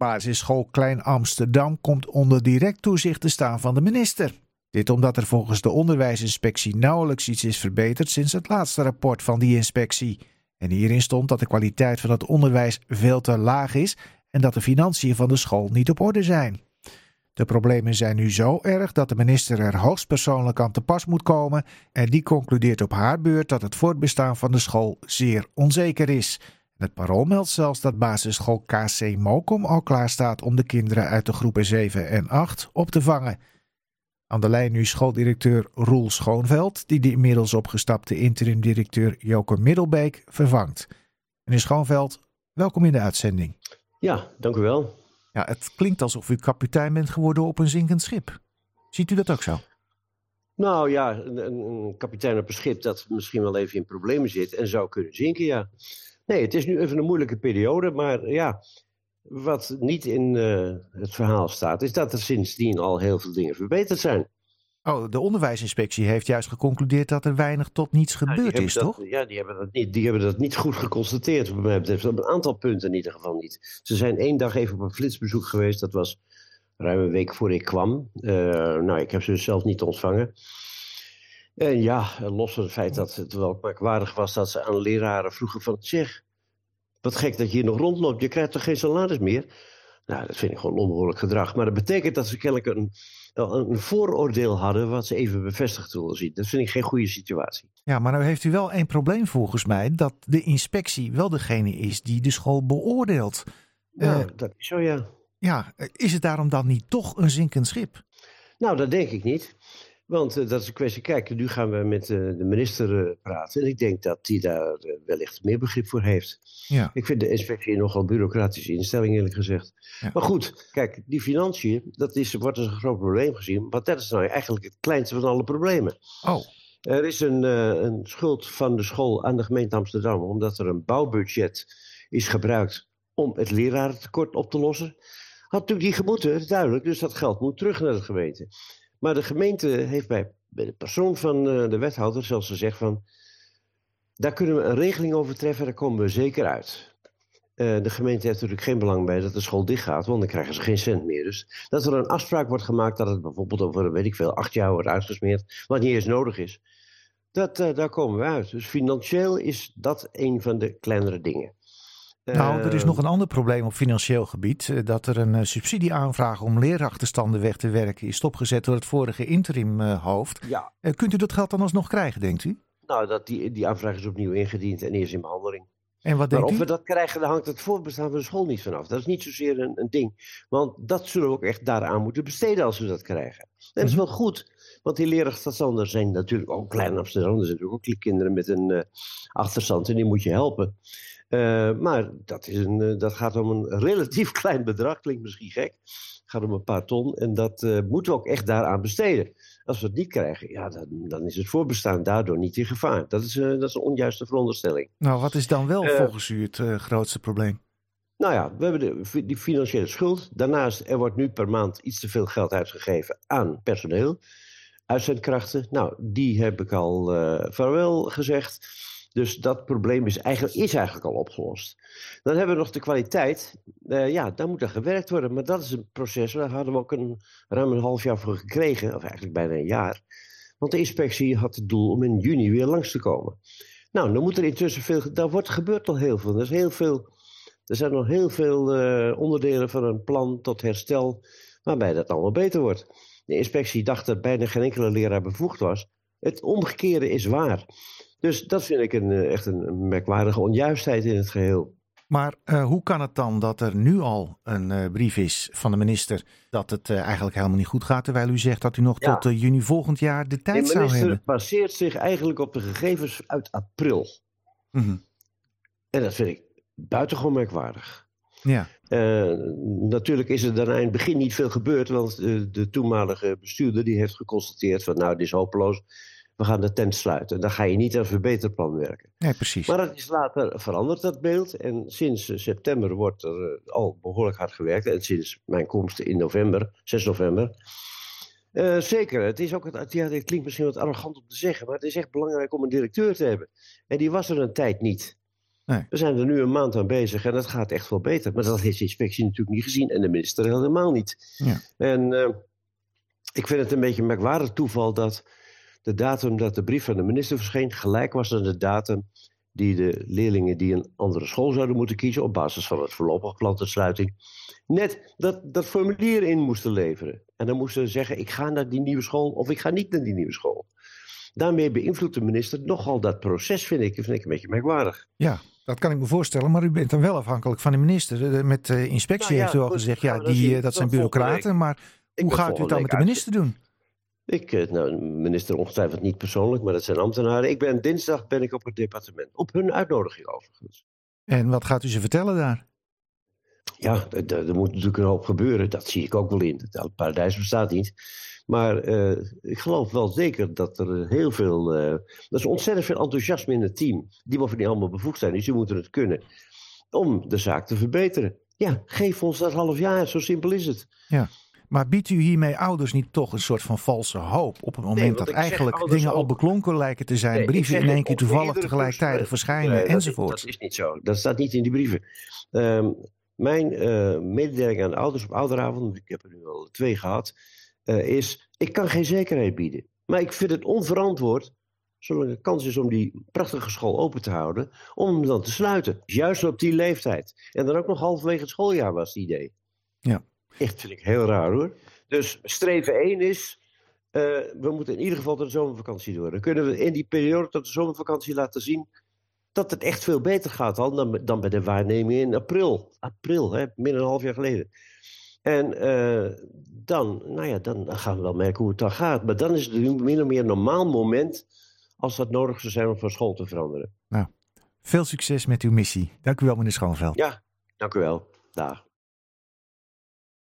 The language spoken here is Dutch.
Basisschool Klein Amsterdam komt onder direct toezicht te staan van de minister. Dit omdat er volgens de onderwijsinspectie nauwelijks iets is verbeterd sinds het laatste rapport van die inspectie. En hierin stond dat de kwaliteit van het onderwijs veel te laag is en dat de financiën van de school niet op orde zijn. De problemen zijn nu zo erg dat de minister er hoogstpersoonlijk aan te pas moet komen en die concludeert op haar beurt dat het voortbestaan van de school zeer onzeker is. Het parool meldt zelfs dat basisschool KC Mokom al klaar staat om de kinderen uit de groepen 7 en 8 op te vangen. Aan de lijn nu schooldirecteur Roel Schoonveld, die de inmiddels opgestapte interim-directeur Joke Middelbeek vervangt. Meneer Schoonveld, welkom in de uitzending. Ja, dank u wel. Ja, het klinkt alsof u kapitein bent geworden op een zinkend schip. Ziet u dat ook zo? Nou ja, een, een kapitein op een schip dat misschien wel even in problemen zit en zou kunnen zinken, ja. Nee, het is nu even een moeilijke periode, maar ja, wat niet in uh, het verhaal staat, is dat er sindsdien al heel veel dingen verbeterd zijn. Oh, de onderwijsinspectie heeft juist geconcludeerd dat er weinig tot niets gebeurd ja, is, toch? Ja, die hebben, dat niet, die hebben dat niet goed geconstateerd, wat mij betreft. Op een aantal punten in ieder geval niet. Ze zijn één dag even op een flitsbezoek geweest, dat was ruim een week voor ik kwam. Uh, nou, ik heb ze dus zelf niet ontvangen. En ja, los van het feit dat het wel merkwaardig was dat ze aan leraren vroegen van... zeg, wat gek dat je hier nog rondloopt, je krijgt toch geen salaris meer? Nou, dat vind ik gewoon onbehoorlijk gedrag. Maar dat betekent dat ze kennelijk een, een vooroordeel hadden wat ze even bevestigd wilden zien. Dat vind ik geen goede situatie. Ja, maar nou heeft u wel één probleem volgens mij. Dat de inspectie wel degene is die de school beoordeelt. Nou, uh, dat is zo ja. Ja, is het daarom dan niet toch een zinkend schip? Nou, dat denk ik niet. Want uh, dat is een kwestie. Kijk, nu gaan we met uh, de minister uh, praten. En ik denk dat die daar wellicht meer begrip voor heeft. Ja. Ik vind de inspectie nogal bureaucratische instelling, eerlijk gezegd. Ja. Maar goed, kijk, die financiën, dat is, wordt als een groot probleem gezien. Maar dat is nou eigenlijk het kleinste van alle problemen. Oh. Er is een, een schuld van de school aan de gemeente Amsterdam, omdat er een bouwbudget is gebruikt om het lerarentekort op te lossen. Had natuurlijk die gemoeten, duidelijk, dus dat geld moet terug naar de gemeente. Maar de gemeente heeft bij, bij de persoon van uh, de wethouder zelfs gezegd van... daar kunnen we een regeling over treffen, daar komen we zeker uit. Uh, de gemeente heeft natuurlijk geen belang bij dat de school dichtgaat, want dan krijgen ze geen cent meer. Dus dat er een afspraak wordt gemaakt dat het bijvoorbeeld over, weet ik veel, acht jaar wordt uitgesmeerd, wat niet eens nodig is. Dat, uh, daar komen we uit. Dus financieel is dat een van de kleinere dingen. Nou, er is nog een ander probleem op financieel gebied. Dat er een subsidieaanvraag om leerachterstanden weg te werken is stopgezet door het vorige interimhoofd. Ja. Kunt u dat geld dan alsnog krijgen, denkt u? Nou, dat die, die aanvraag is opnieuw ingediend en is in behandeling. En wat maar of we dat krijgen, daar hangt het voortbestaan van de school niet vanaf. Dat is niet zozeer een, een ding. Want dat zullen we ook echt daaraan moeten besteden als we dat krijgen. En dat is wel goed. Want die leerachterstanden zijn natuurlijk ook klein Amsterdam. Er zijn natuurlijk ook kinderen met een uh, achterstand en die moet je helpen. Uh, maar dat, is een, uh, dat gaat om een relatief klein bedrag, klinkt misschien gek. Het gaat om een paar ton en dat uh, moeten we ook echt daaraan besteden. Als we het niet krijgen, ja, dan, dan is het voorbestaan daardoor niet in gevaar. Dat is, dat is een onjuiste veronderstelling. Nou, wat is dan wel volgens u het grootste probleem? Nou ja, we hebben de, die financiële schuld. Daarnaast, er wordt nu per maand iets te veel geld uitgegeven aan personeel. Uitzendkrachten, nou, die heb ik al vaarwel gezegd. Dus dat probleem is eigenlijk, is eigenlijk al opgelost. Dan hebben we nog de kwaliteit. Uh, ja, daar moet er gewerkt worden. Maar dat is een proces. Daar hadden we ook een, ruim een half jaar voor gekregen. Of eigenlijk bijna een jaar. Want de inspectie had het doel om in juni weer langs te komen. Nou, dan moet er intussen veel... Daar wordt, gebeurt al heel veel. Er, is heel veel, er zijn nog heel veel uh, onderdelen van een plan tot herstel... waarbij dat allemaal beter wordt. De inspectie dacht dat bijna geen enkele leraar bevoegd was. Het omgekeerde is waar. Dus dat vind ik een, echt een merkwaardige onjuistheid in het geheel. Maar uh, hoe kan het dan dat er nu al een uh, brief is van de minister dat het uh, eigenlijk helemaal niet goed gaat, terwijl u zegt dat u nog ja. tot juni volgend jaar de tijd zou hebben? De minister baseert zich eigenlijk op de gegevens uit april. Mm -hmm. En dat vind ik buitengewoon merkwaardig. Ja. natuurlijk is er daarna in het begin niet veel gebeurd, want de toenmalige bestuurder die heeft geconstateerd van nou, dit is hopeloos we gaan de tent sluiten. Dan ga je niet aan een verbeterplan werken. Nee, precies. Maar dat is later veranderd, dat beeld. En sinds september wordt er al behoorlijk hard gewerkt. En sinds mijn komst in november, 6 november. Uh, zeker, het is ook, het, ja, het klinkt misschien wat arrogant om te zeggen, maar het is echt belangrijk om een directeur te hebben. En die was er een tijd niet. Nee. We zijn er nu een maand aan bezig en het gaat echt wel beter. Maar dat heeft de inspectie natuurlijk niet gezien en de minister helemaal niet. Ja. En uh, ik vind het een beetje een merkwaardig toeval dat de datum dat de brief van de minister verscheen gelijk was aan de datum die de leerlingen die een andere school zouden moeten kiezen op basis van het voorlopig plan tot sluiting, net dat, dat formulier in moesten leveren. En dan moesten ze zeggen, ik ga naar die nieuwe school of ik ga niet naar die nieuwe school. Daarmee beïnvloedt de minister nogal dat proces, vind ik, vind ik een beetje merkwaardig. Ja, dat kan ik me voorstellen, maar u bent dan wel afhankelijk van de minister. Met de inspectie Nou ja, heeft u al goed, gezegd, ja, dan die, eh, dat zijn Dat volgende bureaucraten, maar hoe gaat u het dan met de minister doen? Ik, eh, nou, minister ongetwijfeld niet persoonlijk, maar dat zijn ambtenaren. Ik ben dinsdag ben ik op het departement. Op hun uitnodiging overigens. En wat gaat u ze vertellen daar? Ja, er- moet natuurlijk een hoop gebeuren. Dat zie ik ook wel in. Het paradijs bestaat niet. Maar eh, ik geloof wel zeker dat er heel veel. eh er is ontzettend veel enthousiasme in het team. Die bovendien allemaal bevoegd zijn, dus die moeten het kunnen. Om de zaak te verbeteren. Ja, geef ons dat half jaar. Zo simpel is het. Maar biedt u hiermee ouders niet toch een soort van valse hoop op het moment dat eigenlijk dingen al beklonken lijken te zijn, Nee, brieven in één keer toevallig tegelijkertijd verschijnen Nee, dat is- enzovoort? Dat is niet zo. Dat staat niet in die brieven. Ehm, mijn eh, mededeling aan de ouders op ouderavond, ik heb er nu al twee gehad, eh, is: ik kan geen zekerheid bieden. Maar ik vind het onverantwoord, zolang er kans is om die prachtige school open te houden, om hem dan te sluiten. Juist op die leeftijd. En dan ook nog halverwege het schooljaar was het idee. Ja. Echt vind ik heel raar hoor. Dus streven 1 is. eh, we moeten in ieder geval tot de zomervakantie door. Dan kunnen we in die periode tot de zomervakantie laten zien dat het echt veel beter gaat dan, dan, dan bij de waarneming in april. April, hè, min een half jaar geleden. En eh, dan, nou ja, dan gaan we wel merken hoe het dan gaat. Maar dan is het een min of meer een normaal moment als dat nodig zou zijn om van school te veranderen. Veel succes met uw missie. Dank u wel, meneer Schoonveld. Ja, dank u wel. Dag.